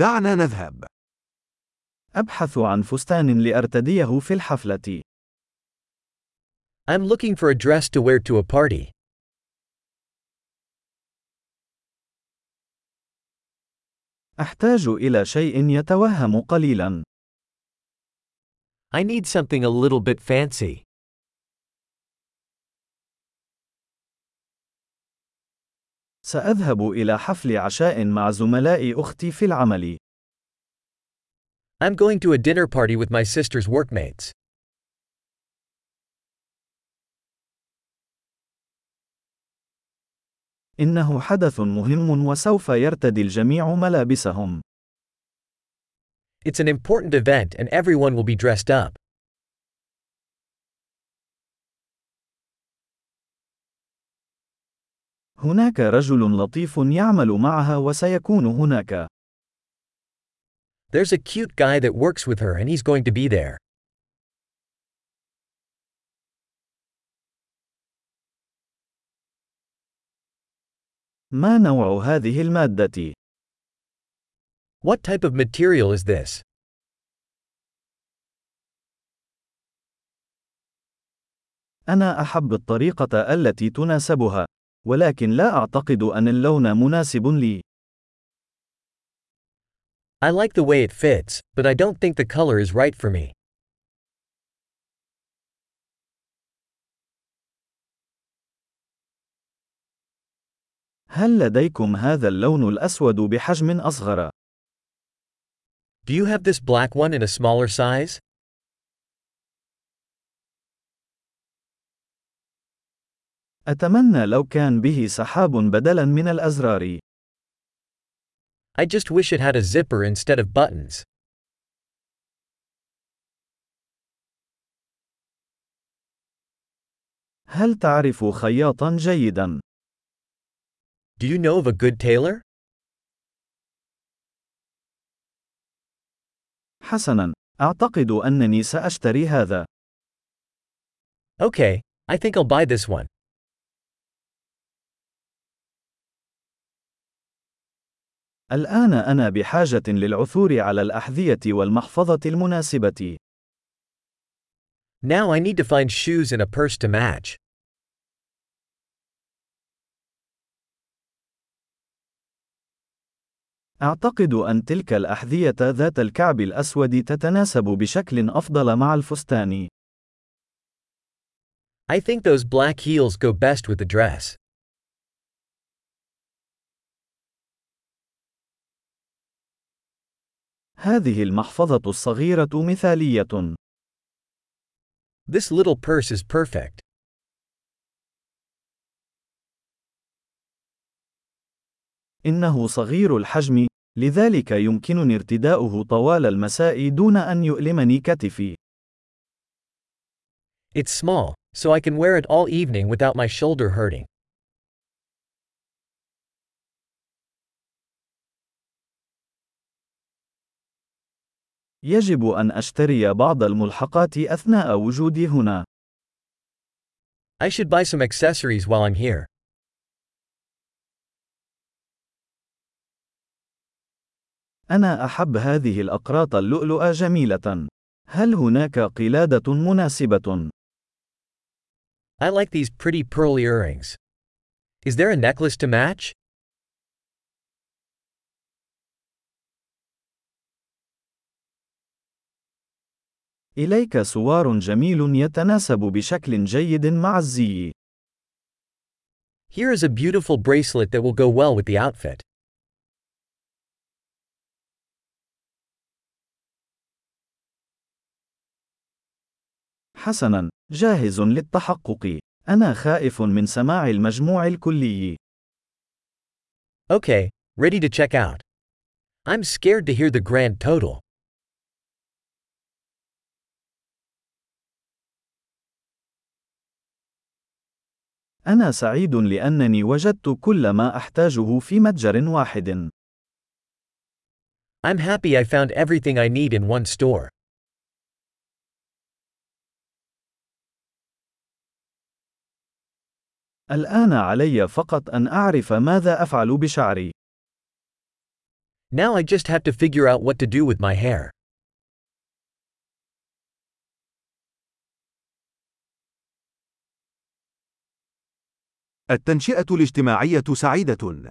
دعنا نذهب. أبحث عن فستان لأرتديه في الحفلة. I'm looking for a dress to wear to a party. أحتاج إلى شيء يتوهم قليلا. I need something a little bit fancy. سأذهب إلى حفل عشاء مع زملاء أختي في العمل. I'm going to a dinner party with my sister's workmates. إنه حدث مهم وسوف يرتدي الجميع ملابسهم. It's an important event and everyone will be dressed up. هناك رجل لطيف يعمل معها وسيكون هناك. There's a cute guy that works with her and he's going to be there. ما نوع هذه المادة؟ What type of material is this? أنا أحب الطريقة التي تناسبها، ولكن لا أعتقد أن اللون مناسب لي. I like the way it fits, but I don't think the color is right for me. هل لديكم هذا اللون الأسود بحجم أصغر؟ Do you have this black one in a smaller size? أتمنى لو كان به سحاب بدلاً من الأزرار. I just wish it had a zipper instead of buttons. هل تعرف خياطاً جيداً؟ Do you know of a good tailor? حسناً، أعتقد أنني سأشتري هذا. Okay, I think I'll buy this one. الآن أنا بحاجة للعثور على الأحذية والمحفظة المناسبة. Now I need to find shoes and a purse to match. أعتقد أن تلك الأحذية ذات الكعب الأسود تتناسب بشكل أفضل مع الفستان. I think those black heels go best with the dress. هذه المحفظة الصغيرة مثالية. This little purse is perfect. إنه صغير الحجم، لذلك يمكنني ارتداؤه طوال المساء دون أن يؤلمني كتفي. It's small, so I can wear it all evening without my shoulder hurting. يجب أن أشتري بعض الملحقات أثناء وجودي هنا. I should buy some accessories while I'm here. أنا أحب هذه الأقراط اللؤلؤة جميلة. هل هناك قلادة مناسبة؟ I like these pretty pearl earrings. Is there a necklace to match? إليك سوار جميل يتناسب بشكل جيد مع الزي. Here is a beautiful bracelet that will go well with the outfit. حسناً، جاهز للتحقق. أنا خائف من سماع المجموع الكلي. Okay, ready to check out. I'm scared to hear the grand total. أنا سعيد لأنني وجدت كل ما أحتاجه في متجر واحد. I'm happy I found everything I need in one store. الآن علي فقط أن أعرف ماذا أفعل بشعري. Now I just have to figure out what to do with my hair. التنشئة الاجتماعية سعيدة.